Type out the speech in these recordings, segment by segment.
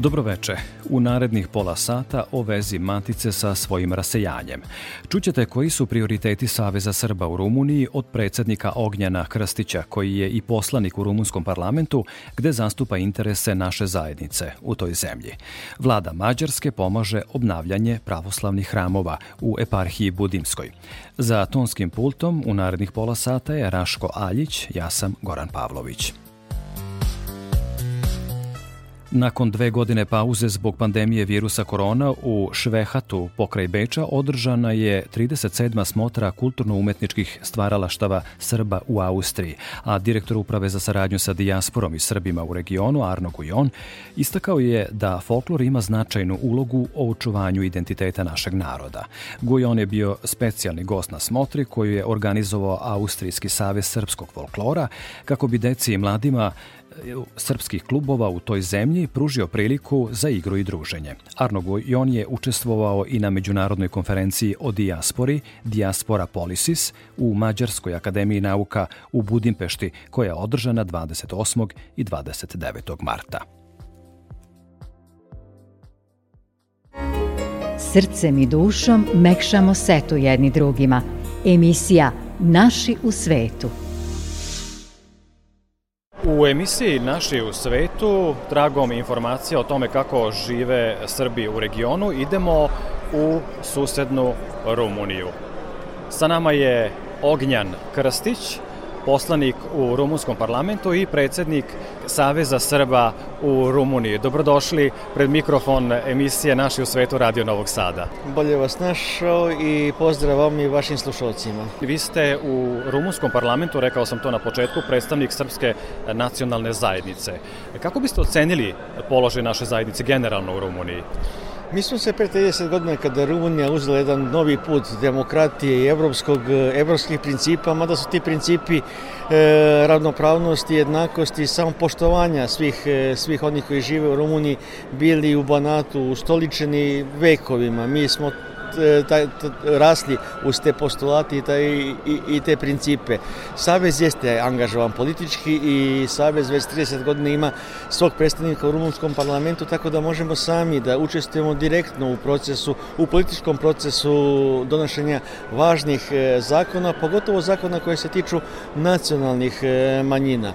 Dobroveče. U narednih pola sata o vezi Matice sa svojim rasejanjem. Čućete koji su prioriteti Saveza Srba u Rumuniji od predsednika Ognjana Krstića, koji je i poslanik u rumunskom parlamentu, gde zastupa interese naše zajednice u toj zemlji. Vlada Mađarske pomaže obnavljanje pravoslavnih hramova u eparhiji Budimskoj. Za tonskim pultom u narednih pola sata je Raško Aljić, ja sam Goran Pavlović. Nakon dve godine pauze zbog pandemije virusa korona u Švehatu pokraj Beča održana je 37. smotra kulturno-umetničkih stvaralaštava Srba u Austriji, a direktor Uprave za saradnju sa dijasporom i Srbima u regionu Arno Gujon istakao je da folklor ima značajnu ulogu o očuvanju identiteta našeg naroda. Gujon je bio specijalni gost na smotri koju je organizovao Austrijski savez srpskog folklora kako bi deci i mladima srpskih klubova u toj zemlji pružio priliku za igru i druženje. Arno Gujon je učestvovao i na međunarodnoj konferenciji o dijaspori Diaspora Polisis u Mađarskoj akademiji nauka u Budimpešti koja je održana 28. i 29. marta. Srcem i dušom mekšamo setu jedni drugima. Emisija Naši u svetu. U emisiji Naši u svetu, tragom informacija o tome kako žive Srbi u regionu, idemo u susednu Rumuniju. Sa nama je Ognjan Krstić, poslanik u rumunskom parlamentu i predsednik Saveza Srba u Rumuniji. Dobrodošli pred mikrofon emisije Naši u svetu Radio Novog Sada. Bolje vas našao i pozdrav vam i vašim slušalcima. Vi ste u rumunskom parlamentu, rekao sam to na početku, predstavnik Srpske nacionalne zajednice. Kako biste ocenili položaj naše zajednice generalno u Rumuniji? Mi smo se pre 30 godina kada Rumunija uzela jedan novi put demokratije i evropskog, evropskih principa, mada su ti principi e, ravnopravnosti, jednakosti samopoštovanja svih, e, svih onih koji žive u Rumuniji bili u Banatu ustoličeni vekovima. Mi smo taj, rasli uz te postulati i, taj, i, i te principe. Savez jeste angažovan politički i Savez već 30 godina ima svog predstavnika u rumunskom parlamentu, tako da možemo sami da učestvujemo direktno u procesu, u političkom procesu donošenja važnih e, zakona, pogotovo zakona koje se tiču nacionalnih e, manjina.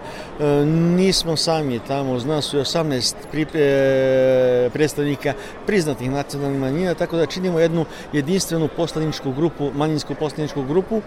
Nismo sami tamo, uz nas su 18 predstavnika priznatih nacionalnih manjina, tako da činimo jednu jedinstvenu poslaničku grupu, manjinsku poslaničku grupu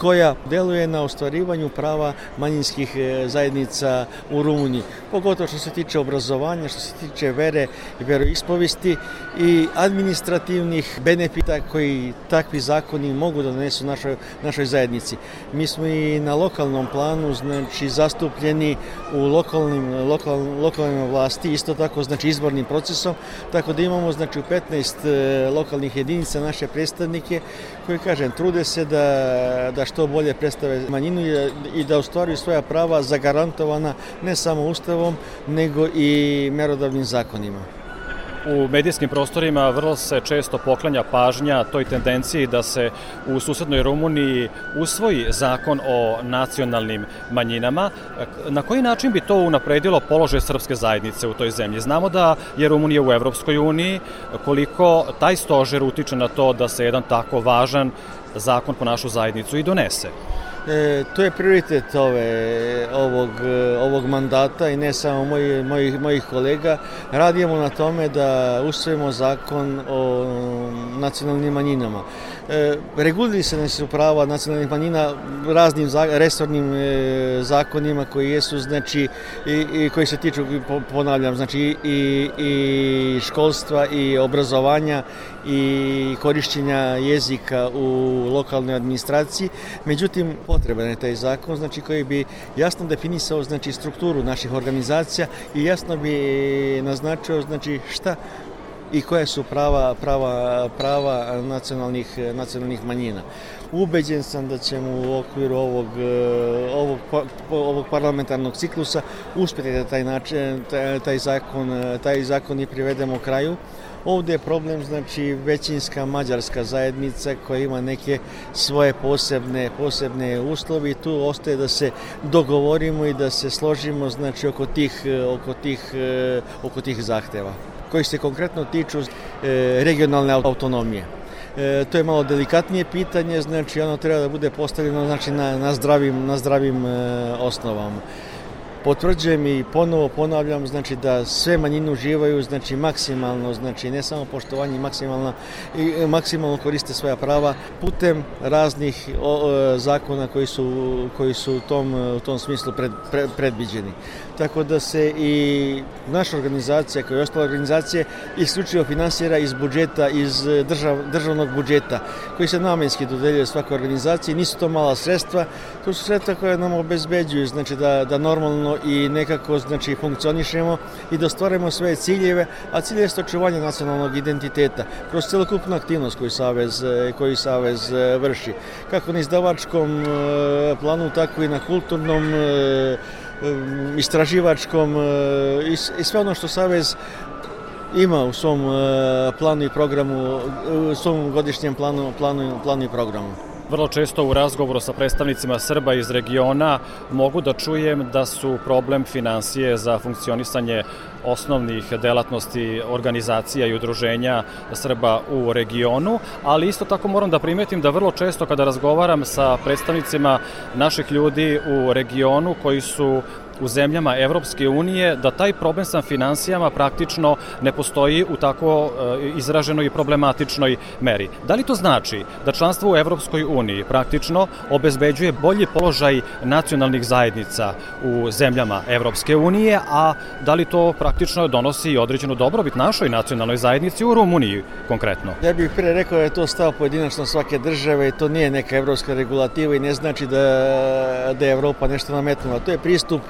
koja deluje na ostvarivanju prava manjinskih e, zajednica u Rumuniji. Pogotovo što se tiče obrazovanja, što se tiče vere i veroispovesti i administrativnih benefita koji takvi zakoni mogu da donesu našoj, našoj zajednici. Mi smo i na lokalnom planu znači zastupljeni u lokalnim, lokal, lokalnim vlasti, isto tako znači izbornim procesom, tako da imamo znači u 15 e, lokalnih jedinica naše predstavnike koji, kažem, trude se da, da što bolje predstave manjinu i da ostvaruju svoja prava zagarantovana ne samo ustavom, nego i merodavnim zakonima. U medijskim prostorima vrlo se često poklanja pažnja toj tendenciji da se u susednoj Rumuniji usvoji zakon o nacionalnim manjinama. Na koji način bi to unapredilo položaj srpske zajednice u toj zemlji? Znamo da je Rumunija u Evropskoj uniji, koliko taj stožer utiče na to da se jedan tako važan zakon po našu zajednicu i donese. E, to je prioritet ove, ovog, ovog mandata i ne samo moji, mojih, mojih kolega. Radimo na tome da usvojimo zakon o nacionalnim manjinama. E, regulisane su prava nacionalnih manjina raznim resornim e, zakonima koji jesu znači i, i koji se tiču ponavljam znači i, i školstva i obrazovanja i korišćenja jezika u lokalnoj administraciji. Međutim, potreban je taj zakon znači, koji bi jasno definisao znači, strukturu naših organizacija i jasno bi naznačio znači, šta i koje su prava, prava, prava nacionalnih, nacionalnih manjina. Ubeđen sam da ćemo u okviru ovog, ovog, ovog parlamentarnog ciklusa uspjeti da taj, način, taj, taj, zakon, taj zakon i privedemo kraju. Ovde je problem znači većinska mađarska zajednica koja ima neke svoje posebne posebne uslovi tu ostaje da se dogovorimo i da se složimo znači oko tih oko tih oko tih zahteva koji se konkretno tiču e, regionalne autonomije. E, to je malo delikatnije pitanje, znači ono treba da bude postavljeno znači, na, na zdravim, na zdravim e, osnovama potvrđujem i ponovo ponavljam znači da sve manjine uživaju znači maksimalno znači ne samo poštovanje maksimalno i maksimalno koriste svoja prava putem raznih o, o, zakona koji su koji su u tom u tom smislu pred, pred, predviđeni. Tako da se i naša organizacija kao i ostale organizacije isključivo finansira iz budžeta iz držav, državnog budžeta koji se namenski dodeljuje svakoj organizaciji. Nisu to mala sredstva to su sredstva koje nam obezbeđuju znači da da normalno i nekako znači funkcionišemo i da ostvarimo svoje ciljeve, a cilj je očuvanje nacionalnog identiteta kroz celokupnu aktivnost koju Savez, koji Savez e, vrši. Kako na izdavačkom e, planu, tako i na kulturnom e, istraživačkom i sve ono što Savez ima u svom planu i programu, u svom godišnjem planu, planu, planu i programu. Vrlo često u razgovoru sa predstavnicima Srba iz regiona mogu da čujem da su problem financije za funkcionisanje osnovnih delatnosti organizacija i udruženja Srba u regionu, ali isto tako moram da primetim da vrlo često kada razgovaram sa predstavnicima naših ljudi u regionu koji su u zemljama Evropske unije da taj problem sa financijama praktično ne postoji u tako e, izraženoj i problematičnoj meri. Da li to znači da članstvo u Evropskoj uniji praktično obezbeđuje bolji položaj nacionalnih zajednica u zemljama Evropske unije, a da li to praktično donosi i određenu dobrobit našoj nacionalnoj zajednici u Rumuniji konkretno? Ja bih pre rekao da je to stav pojedinačno svake države i to nije neka evropska regulativa i ne znači da, da je Evropa nešto nametnula. To je pristup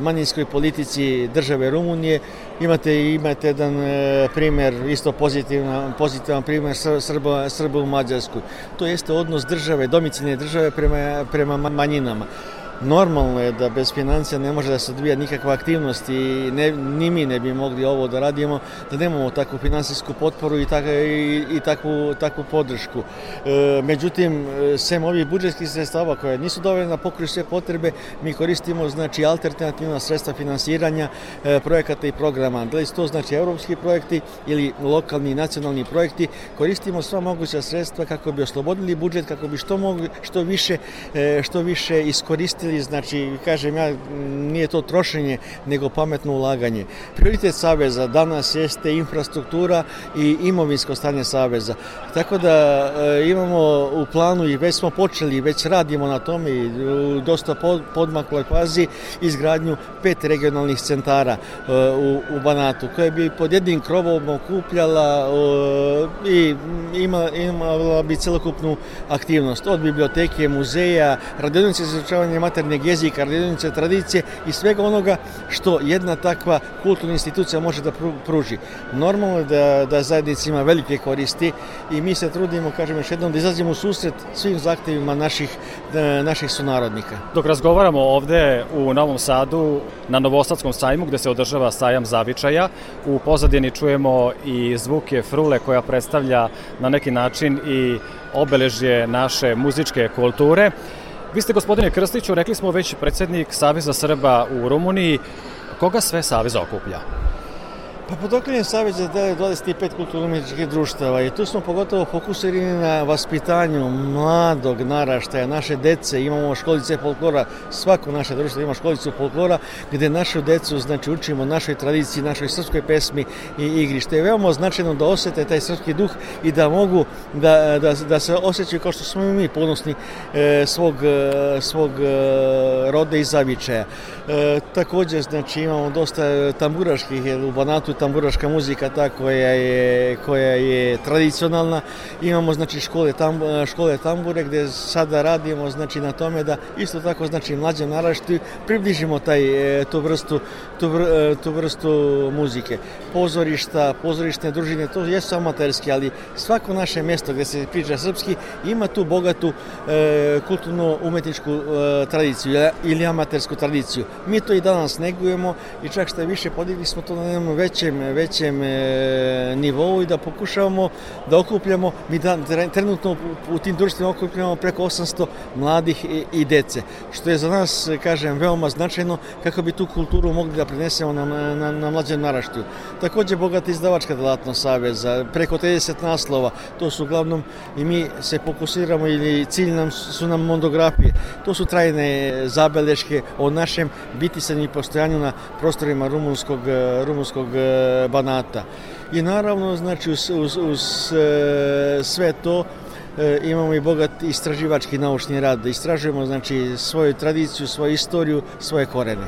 manjinskoj politici države Rumunije. Imate imate jedan e, primer, isto pozitivan, pozitivan primer Srba, Srba u Mađarskoj. To jeste odnos države, domicilne države prema, prema manjinama. Normalno je da bez financija ne može da se odvija nikakva aktivnost i ne, ni mi ne bi mogli ovo da radimo, da nemamo takvu finansijsku potporu i, tak, i, i takvu, takvu podršku. E, međutim, sem ovih budžetskih sredstava koje nisu dovoljne da pokriju sve potrebe, mi koristimo znači alternativna sredstva finansiranja e, projekata i programa. Da li to znači evropski projekti ili lokalni i nacionalni projekti, koristimo sva moguća sredstva kako bi oslobodili budžet, kako bi što, mogli, što više, e, što više iskoristili ili znači, kažem ja, nije to trošenje, nego pametno ulaganje. Prioritet Saveza danas jeste infrastruktura i imovinsko stanje Saveza. Tako da e, imamo u planu i već smo počeli, već radimo na tome i u dosta pod, podmakloj fazi izgradnju pet regionalnih centara e, u, u Banatu, koje bi pod jednim krovom okupljala e, i ima, imala bi celokupnu aktivnost od biblioteke, muzeja, radionice za izučavanje maternjeg jezika, radionice tradicije i svega onoga što jedna takva kulturna institucija može da pruži. Normalno je da, da zajednica ima velike koristi i mi se trudimo, kažem još jednom, da izlazimo u susret svim zahtevima naših, naših sunarodnika. Dok razgovaramo ovde u Novom Sadu na Novosadskom sajmu gde se održava sajam zavičaja, u pozadini čujemo i zvuke frule koja predstavlja na neki način i obeležje naše muzičke kulture. Vi ste, gospodine Krstiću, rekli smo već predsednik Saveza Srba u Rumuniji. Koga sve Savez okuplja? Pa pod okrenjem Saveza dele 25 kulturno-umjetničkih društava i tu smo pogotovo fokusirani na vaspitanju mladog naraštaja, naše dece, imamo školice folklora, svako naše društvo ima školicu folklora gde našu decu znači učimo našoj tradiciji, našoj srpskoj pesmi i igri, što je veoma značajno da osete taj srpski duh i da mogu da, da, da se osjećaju kao što smo mi ponosni e, svog, e, svog e, roda i zavičaja. E, takođe, znači, imamo dosta tamburaških, u Banatu tamburaška muzika ta koja je, koja je tradicionalna. Imamo, znači, škole, tam, škole tambure gde sada radimo, znači, na tome da isto tako, znači, mlađe narašti približimo taj, e, tu vrstu, tu, e, tu vrstu muzike. Pozorišta, pozorišne družine, to jesu amaterski, ali svako naše mesto gde se priča srpski ima tu bogatu e, kulturno-umetničku e, tradiciju ili amatersku tradiciju. Mi to i danas negujemo i čak što više podigli smo to na jednom većem, većem e, nivou i da pokušavamo da okupljamo, mi da, trenutno u, tim društvima okupljamo preko 800 mladih i, i dece, što je za nas, kažem, veoma značajno kako bi tu kulturu mogli da prenesemo na, na, na mlađem naraštiju. Takođe, bogata izdavačka delatnost Saveza, preko 30 naslova, to su uglavnom i mi se fokusiramo ili cilj nam su nam monografije, to su trajne zabeleške o našem bitisanju i postojanju na prostorima rumunskog, rumunskog banata. I naravno, znači, uz, uz, uz sve to, imamo i bogat istraživački naučni rad, istražujemo znači svoju tradiciju, svoju istoriju, svoje korene.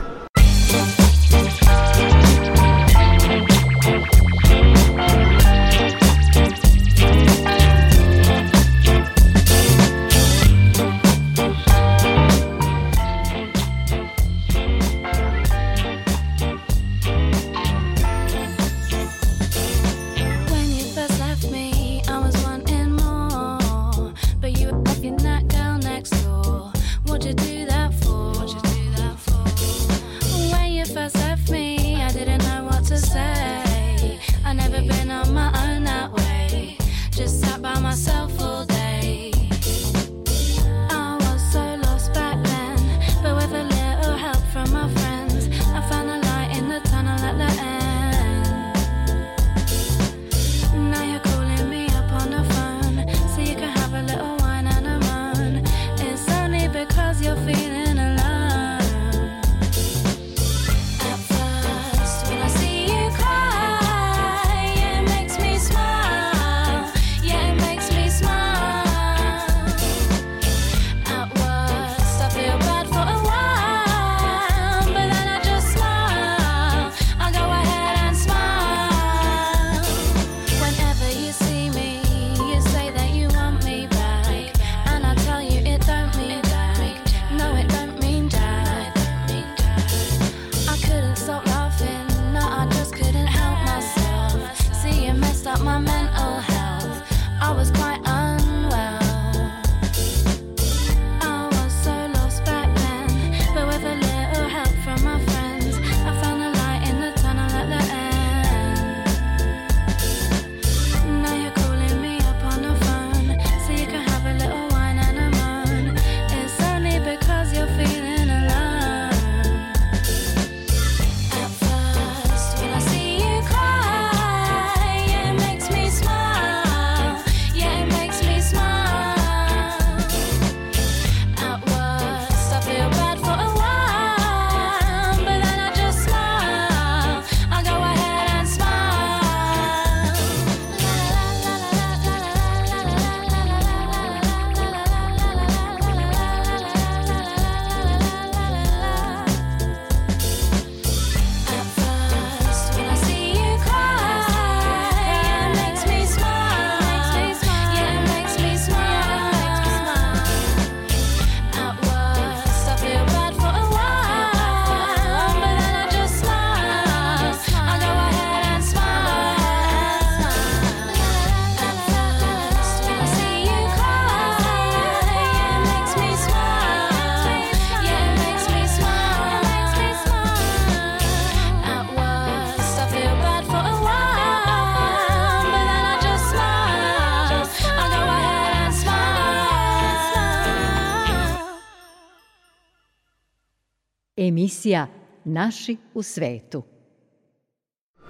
Emisija Naši u svetu.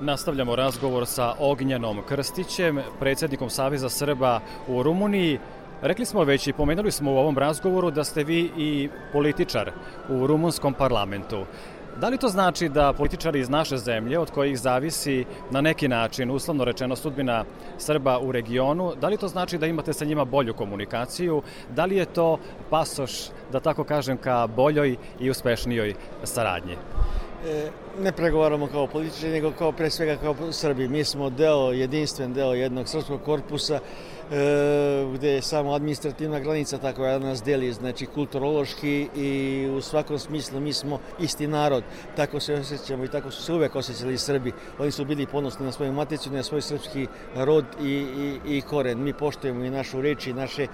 Nastavljamo razgovor sa Ognjanom Krstićem, predsjednikom Saveza Srba u Rumuniji. Rekli smo već i pomenuli smo u ovom razgovoru da ste vi i političar u rumunskom parlamentu. Da li to znači da političari iz naše zemlje, od kojih zavisi na neki način, uslovno rečeno, sudbina Srba u regionu, da li to znači da imate sa njima bolju komunikaciju? Da li je to pasoš, da tako kažem, ka boljoj i uspešnijoj saradnji? E, ne pregovaramo kao političari, nego kao pre svega kao Srbi. Mi smo deo, jedinstven deo jednog srpskog korpusa gde je samo administrativna granica tako da nas deli, znači kulturološki i u svakom smislu mi smo isti narod. Tako se osjećamo i tako su se uvek osjećali Srbi. Oni su bili ponosni na svoju maticu, na svoj srpski rod i, i, i koren. Mi poštujemo i našu reč i naše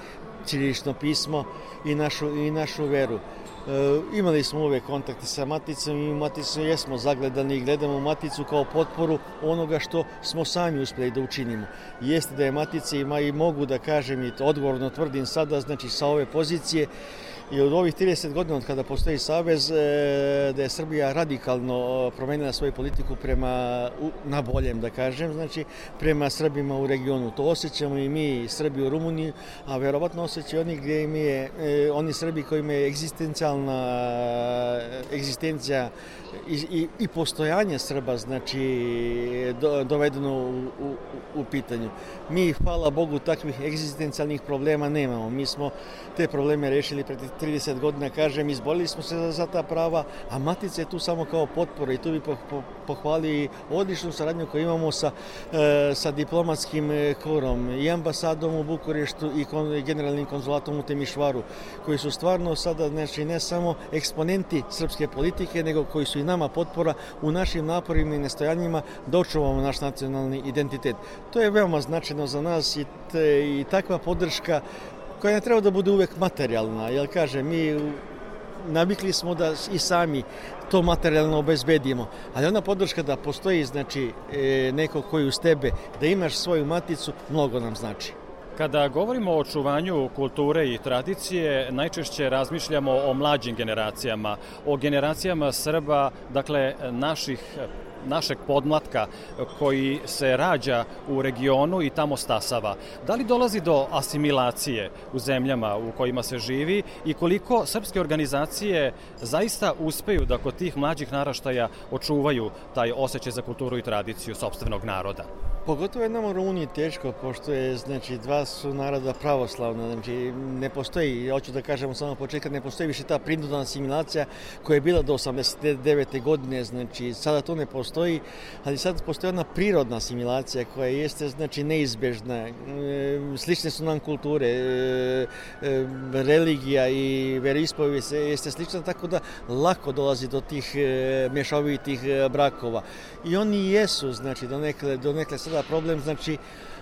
ćirilično pismo i našu, i našu veru. E, imali smo uvek kontakte sa Maticom i Maticu jesmo zagledani i gledamo Maticu kao potporu onoga što smo sami uspeli da učinimo. Jeste da je Matica ima i mogu da kažem i odgovorno tvrdim sada, znači sa ove pozicije, I od ovih 30 godina od kada postoji Savez, e, da je Srbija radikalno promenila svoju politiku prema, na boljem da kažem, znači prema Srbima u regionu. To osjećamo i mi, Srbi u Rumuniji, a verovatno osjećaju oni gdje im je, e, oni Srbi kojima je egzistencijalna egzistencija i, i, i postojanje Srba znači do, dovedeno u, u, u pitanju. Mi, hvala Bogu, takvih egzistencijalnih problema nemamo. Mi smo te probleme rešili pred 30 godina, kažem, izbolili smo se za, za ta prava, a Matica je tu samo kao potpora i tu bi po, po, pohvali odličnu saradnju koju imamo sa, e, sa diplomatskim e, korom i ambasadom u Bukureštu i kon, generalnim konzulatom u Temišvaru, koji su stvarno sada, znači, ne samo eksponenti srpske politike, nego koji su i nama potpora u našim naporima i nastojanjima da očuvamo naš nacionalni identitet. To je veoma značajno za nas i, te, i takva podrška koja ne treba da bude uvek materijalna, jer kaže, mi navikli smo da i sami to materijalno obezbedimo, ali ona podrška da postoji, znači, e, neko koji uz tebe, da imaš svoju maticu, mnogo nam znači. Kada govorimo o očuvanju kulture i tradicije, najčešće razmišljamo o mlađim generacijama, o generacijama Srba, dakle naših našeg podmlatka koji se rađa u regionu i tamo stasava. Da li dolazi do asimilacije u zemljama u kojima se živi i koliko srpske organizacije zaista uspeju da kod tih mlađih naraštaja očuvaju taj osjećaj za kulturu i tradiciju sobstvenog naroda? Pogotovo je nam u Rumuniji teško, pošto je, znači, dva su naroda pravoslavna, znači, ne postoji, hoću da kažem samo početka, ne postoji više ta prinudna asimilacija koja je bila do 89. godine, znači, sada to ne postoji, ali sad postoji ona prirodna asimilacija koja jeste, znači, neizbežna, e, slične su nam kulture, e, e, religija i veroispovijest jeste slična, tako da lako dolazi do tih mešovitih brakova. I oni jesu, znači, do nekle, do nekle sada problem, znači,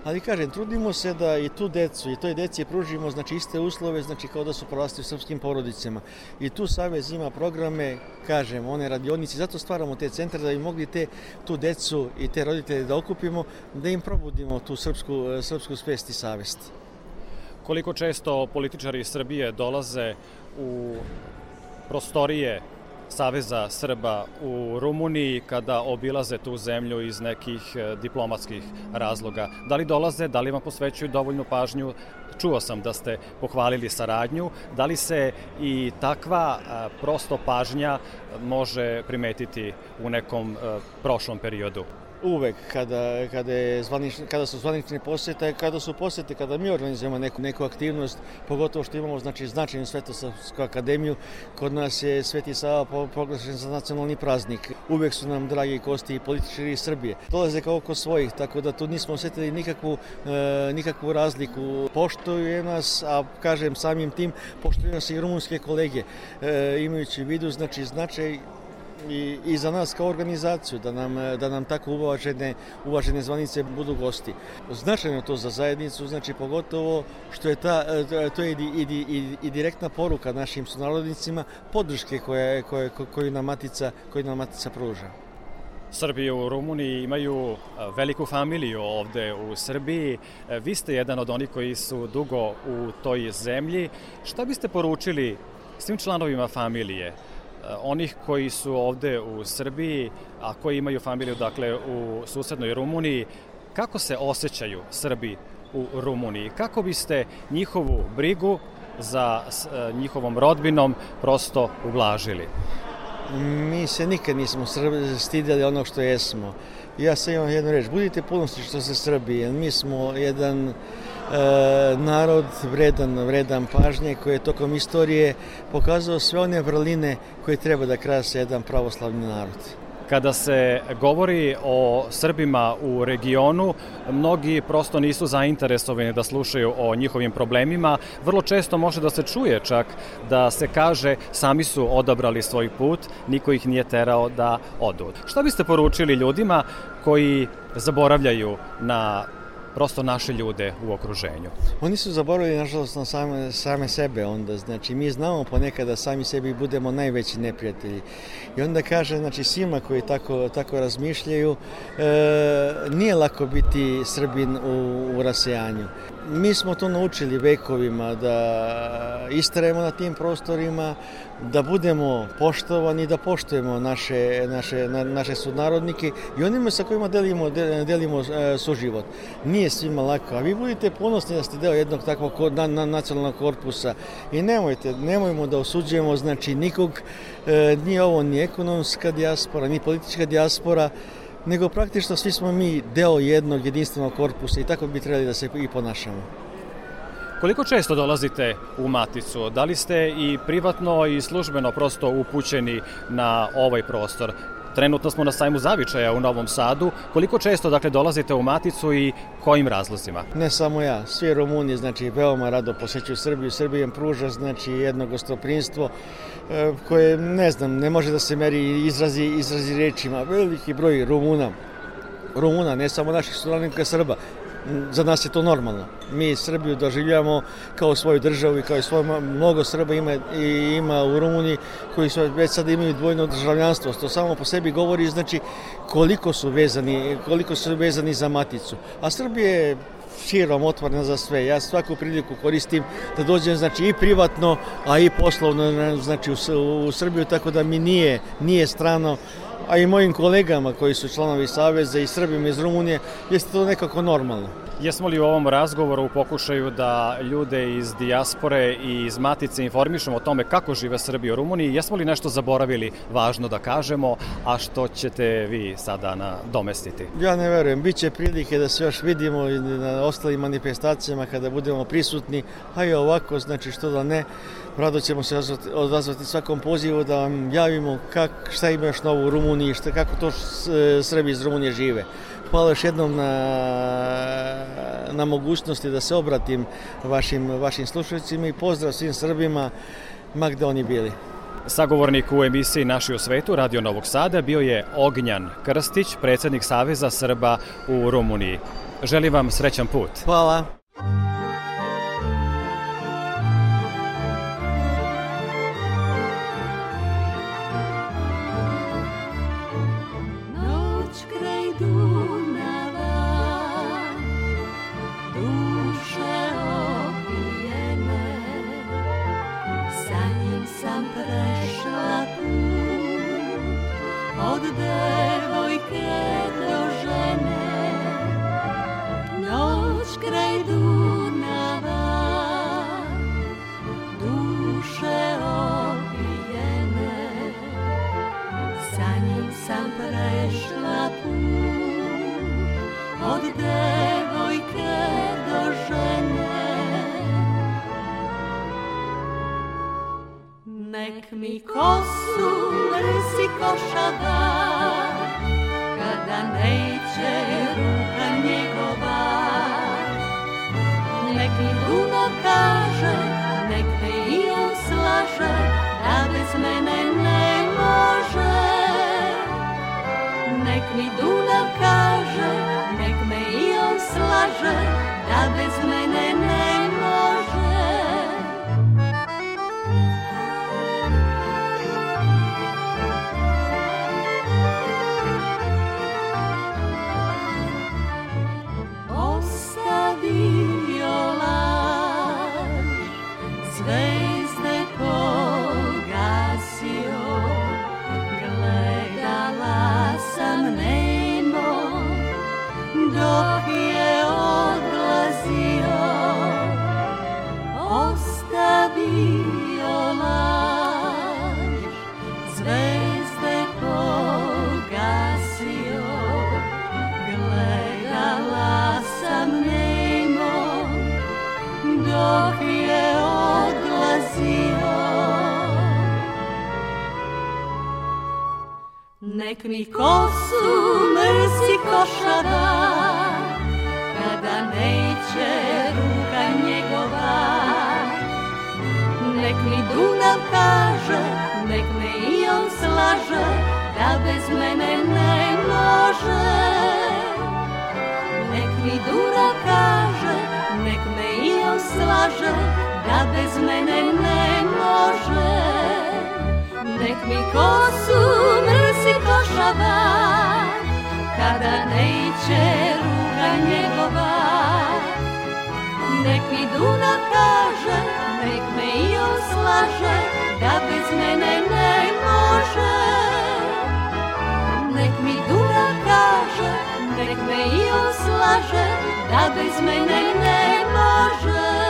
ali kažem, trudimo se da i tu decu i toj deci pružimo znači iste uslove, znači kao da su porasti u srpskim porodicama. I tu Savez ima programe, kažem, one radionici, zato stvaramo te centre da bi mogli te tu decu i te roditelje da okupimo, da im probudimo tu srpsku, srpsku svest i savest. Koliko često političari iz Srbije dolaze u prostorije Saveza Srba u Rumuniji kada obilaze tu zemlju iz nekih e, diplomatskih razloga. Da li dolaze, da li vam posvećuju dovoljnu pažnju? Čuo sam da ste pohvalili saradnju. Da li se i takva e, prosto pažnja može primetiti u nekom e, prošlom periodu? Uvek kada, kada, je zvanič, kada su zvanične posete, kada su posete, kada mi organizujemo neku, neku aktivnost, pogotovo što imamo znači, značajnu Svetosavsku akademiju, kod nas je Sveti Sava proglašen za nacionalni praznik. Uvek su nam dragi kosti i političari iz Srbije. Dolaze kao oko svojih, tako da tu nismo osetili nikakvu, e, nikakvu razliku. Poštoju nas, a kažem samim tim, poštoju nas i rumunske kolege, e, imajući u vidu znači, značaj i, i za nas kao organizaciju da nam, da nam tako uvažene, uvažene zvanice budu gosti. Značajno to za zajednicu, znači pogotovo što je ta, to je i, i, i, i direktna poruka našim sunarodnicima podrške koje, koje, koju nam Matica, koju nam Matica pruža. Srbi u Rumuniji imaju veliku familiju ovde u Srbiji. Vi ste jedan od onih koji su dugo u toj zemlji. Šta biste poručili svim članovima familije? Onih koji su ovde u Srbiji, a koji imaju familiju dakle u susednoj Rumuniji, kako se osjećaju Srbi u Rumuniji? Kako biste njihovu brigu za e, njihovom rodbinom prosto ublažili? Mi se nikad nismo stidjeli onog što jesmo. Ja sam imam jednu reč, budite ponosni što se Srbije. Mi smo jedan narod vredan, vredan pažnje koji je tokom istorije pokazao sve one vrline koje treba da krase jedan pravoslavni narod. Kada se govori o Srbima u regionu, mnogi prosto nisu zainteresovani da slušaju o njihovim problemima. Vrlo često može da se čuje čak da se kaže sami su odabrali svoj put, niko ih nije terao da odu. Šta biste poručili ljudima koji zaboravljaju na prosto naše ljude u okruženju. Oni su zaboravili, nažalost, na same, same sebe onda. Znači, mi znamo ponekad da sami sebi budemo najveći neprijatelji. I onda kaže, znači, svima koji tako, tako razmišljaju, e, nije lako biti Srbin u, u rasejanju. Mi smo to naučili vekovima, da istrajemo na tim prostorima, da budemo poštovani, da poštujemo naše, naše, na, naše sudnarodnike i onima sa kojima delimo, delimo e, suživot. Nije svima lako, a vi budite ponosni da ste deo jednog takvog na, na, nacionalnog korpusa i nemojte, nemojmo da osuđujemo znači nikog, e, nije ovo ni ekonomska dijaspora, ni politička dijaspora, nego praktično svi smo mi deo jednog jedinstvenog korpusa i tako bi trebali da se i ponašamo. Koliko često dolazite u Maticu? Da li ste i privatno i službeno prosto upućeni na ovaj prostor? Trenutno smo na sajmu zavičaja u Novom Sadu. Koliko često dakle dolazite u Maticu i kojim razlozima? Ne samo ja, svi Rumuni znači veoma rado posećuju Srbiju. Srbija im pruža znači jedno gostoprinstvo e, koje ne znam, ne može da se meri izrazi izrazi rečima. Veliki broj Rumuna Rumuna, ne samo naših sudanika Srba, za nas je to normalno. Mi Srbiju doživljamo kao svoju državu i kao i svoje, mnogo Srba ima, i ima u Rumuniji koji su već sada imaju dvojno državljanstvo. To samo po sebi govori znači koliko su vezani, koliko su vezani za maticu. A Srbija je širom otvorena za sve. Ja svaku priliku koristim da dođem znači i privatno, a i poslovno znači u, u Srbiju, tako da mi nije, nije strano a i mojim kolegama koji su članovi Saveza i Srbima iz Rumunije, jeste to nekako normalno. Jesmo li u ovom razgovoru u pokušaju da ljude iz dijaspore i iz Matice informišemo o tome kako žive Srbi u Rumuniji? Jesmo li nešto zaboravili važno da kažemo, a što ćete vi sada na domestiti? Ja ne verujem. Biće prilike da se još vidimo i na ostalim manifestacijama kada budemo prisutni, a i ovako, znači što da ne, Rado ćemo se odazvati svakom pozivu da vam javimo kak, šta ima još novo u Rumuniji, šta, kako to Srbi iz Rumunije žive. Hvala još jednom na, na mogućnosti da se obratim vašim, vašim slušajcima i pozdrav svim Srbima, ma gde oni bili. Sagovornik u emisiji Naši u svetu, Radio Novog Sada, bio je Ognjan Krstić, predsednik Saveza Srba u Rumuniji. Želim vam srećan put. Hvala. Zvezde pogasio mi kosu mrsi košava, kada neće ruka njegova. Nek mi Dunav kaže, nek me i on slaže, da bez mene ne može. Nek mi Dunav kaže, nek me i on slaže, da bez mene ne može. Nek mi kosu mrsi košava, kada neće ruka njegova. Nek mi Duna kaže, nek me i on slaže, da bez mene ne može. Nek mi Duna kaže, nek me i on slaže, da bez mene ne može.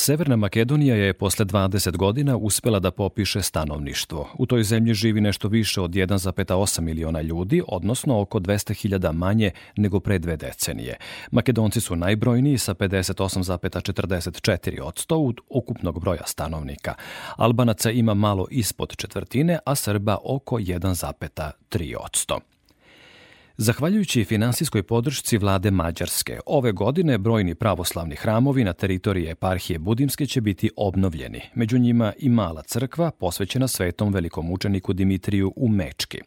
Severna Makedonija je posle 20 godina uspela da popiše stanovništvo. U toj zemlji živi nešto više od 1,8 miliona ljudi, odnosno oko 200.000 manje nego pre dve decenije. Makedonci su najbrojniji sa 58,44 od 100 ukupnog broja stanovnika. Albanaca ima malo ispod četvrtine, a Srba oko 1,3 od 100. Zahvaljujući finansijskoj podršci vlade Mađarske, ove godine brojni pravoslavni hramovi na teritoriji eparhije Budimske će biti obnovljeni. Među njima i mala crkva posvećena svetom velikom učeniku Dimitriju u Mečki.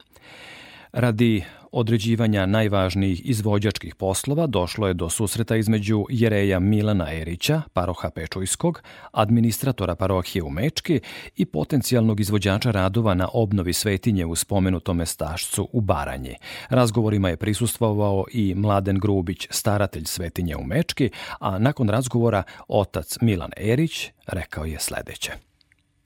Radi određivanja najvažnijih izvođačkih poslova došlo je do susreta između jereja Milana Erića, paroha Pečujskog, administratora parohije u Mečki i potencijalnog izvođača radova na obnovi svetinje u spomenutom mestašcu u Baranji. Razgovorima je prisustvovao i Mladen Grubić, staratelj svetinje u Mečki, a nakon razgovora otac Milan Erić rekao je sledeće.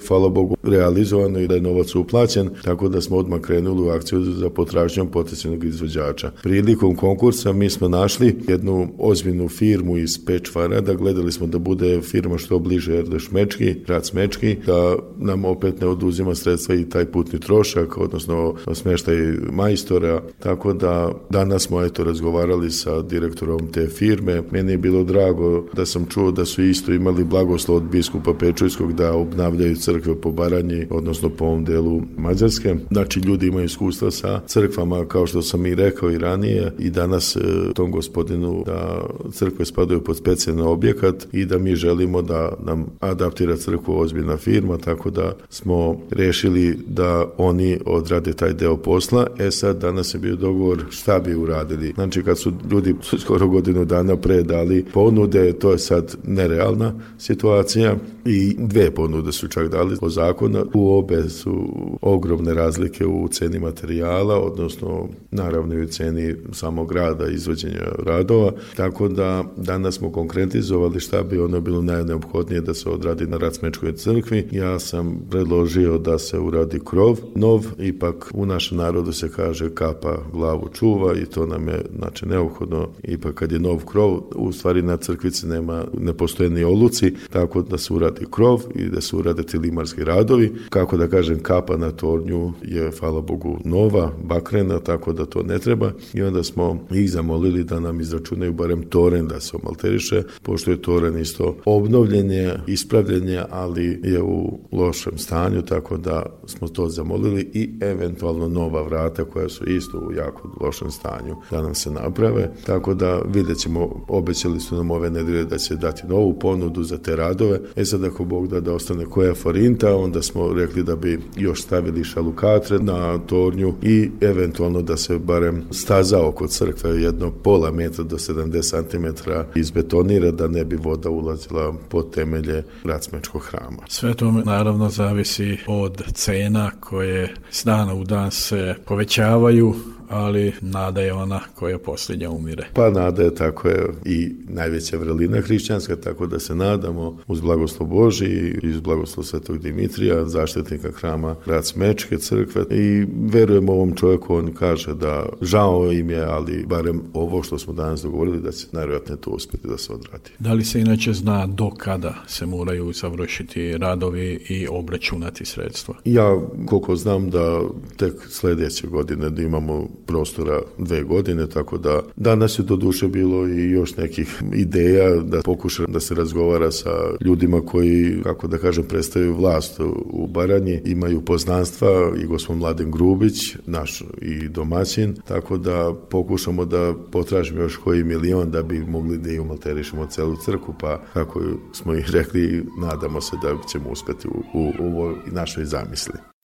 Hvala Bogu, realizovano i da je novac uplaćen, tako da smo odmah krenuli u akciju za potražnjom potencijalnog izvođača. Prilikom konkursa mi smo našli jednu ozbiljnu firmu iz Pečvara, da gledali smo da bude firma što bliže Erdeš Mečki, grad Smečki, da nam opet ne oduzima sredstva i taj putni trošak, odnosno smeštaj majstora, tako da danas smo eto razgovarali sa direktorom te firme. Meni je bilo drago da sam čuo da su isto imali blagoslov od biskupa Pečujskog da obnavljaju crkve po Baranji, odnosno po ovom delu Mađarske. Znači, ljudi imaju iskustva sa crkvama, kao što sam i rekao i ranije, i danas e, tom gospodinu da crkve spadaju pod specijalni objekat i da mi želimo da nam adaptira crkvu ozbiljna firma, tako da smo rešili da oni odrade taj deo posla. E sad, danas je bio dogovor šta bi uradili. Znači, kad su ljudi skoro godinu dana pre dali ponude, to je sad nerealna situacija i dve ponude su čak dali po zakonu. U obe su ogromne razlike u ceni materijala, odnosno naravno i u ceni samog rada, izvođenja radova, tako da danas smo konkretizovali šta bi ono bilo najneophodnije da se odradi na Racmečkoj crkvi. Ja sam predložio da se uradi krov nov, ipak u našem narodu se kaže kapa glavu čuva i to nam je znači neophodno ipak kad je nov krov, u stvari na crkvici nema, ne postoje ni oluci, tako da se uradi krov i da se urade ti limarski radovi. Kako da kažem, kapa na tornju je, hvala Bogu, nova, bakrena, tako da to ne treba. I onda smo ih zamolili da nam izračunaju barem toren da se omalteriše, pošto je toren isto obnovljenje, ispravljenje, ali je u lošem stanju, tako da smo to zamolili i eventualno nova vrata koja su isto u jako lošem stanju da nam se naprave. Tako da vidjet ćemo, obećali su nam ove nedelje da će dati novu ponudu za te radove. E sad ako Bog da da ostane koja forinta, onda smo rekli da bi još stavili šalukatre na tornju i eventualno da se barem staza oko crkve jedno pola metra do 70 cm izbetonira da ne bi voda ulazila pod temelje Racmečkog hrama. Sve to naravno zavisi od cena koje s dana u dan se povećavaju, ali nada je ona koja posljednja umire. Pa nada je tako je i najveća vrelina hrišćanska, tako da se nadamo uz blagoslov Boži i uz blagoslov Svetog Dimitrija, zaštitnika hrama Grad Smečke crkve i verujemo ovom čovjeku, on kaže da žao im je, ali barem ovo što smo danas dogovorili da će najvjerojatnije to uspjeti da se odradi. Da li se inače zna do kada se moraju završiti radovi i obračunati sredstva? Ja koliko znam da tek sledeće godine da imamo prostora dve godine, tako da danas je do duše bilo i još nekih ideja da pokuša da se razgovara sa ljudima koji, kako da kažem, predstavljaju vlast u Baranji, imaju poznanstva i gospodin Mladen Grubić, naš i domaćin, tako da pokušamo da potražimo još koji milion da bi mogli da i umalterišemo celu crku, pa kako smo i rekli, nadamo se da ćemo uspeti u, u, u ovoj našoj zamisli.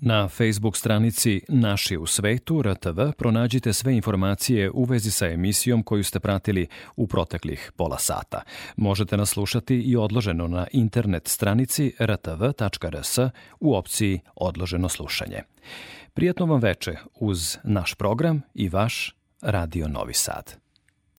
Na Facebook stranici Naši u svetu RTV pronađite sve informacije u vezi sa emisijom koju ste pratili u proteklih pola sata. Možete nas slušati i odloženo na internet stranici rtv.rs u opciji Odloženo slušanje. Prijatno vam veče uz naš program i vaš Radio Novi Sad.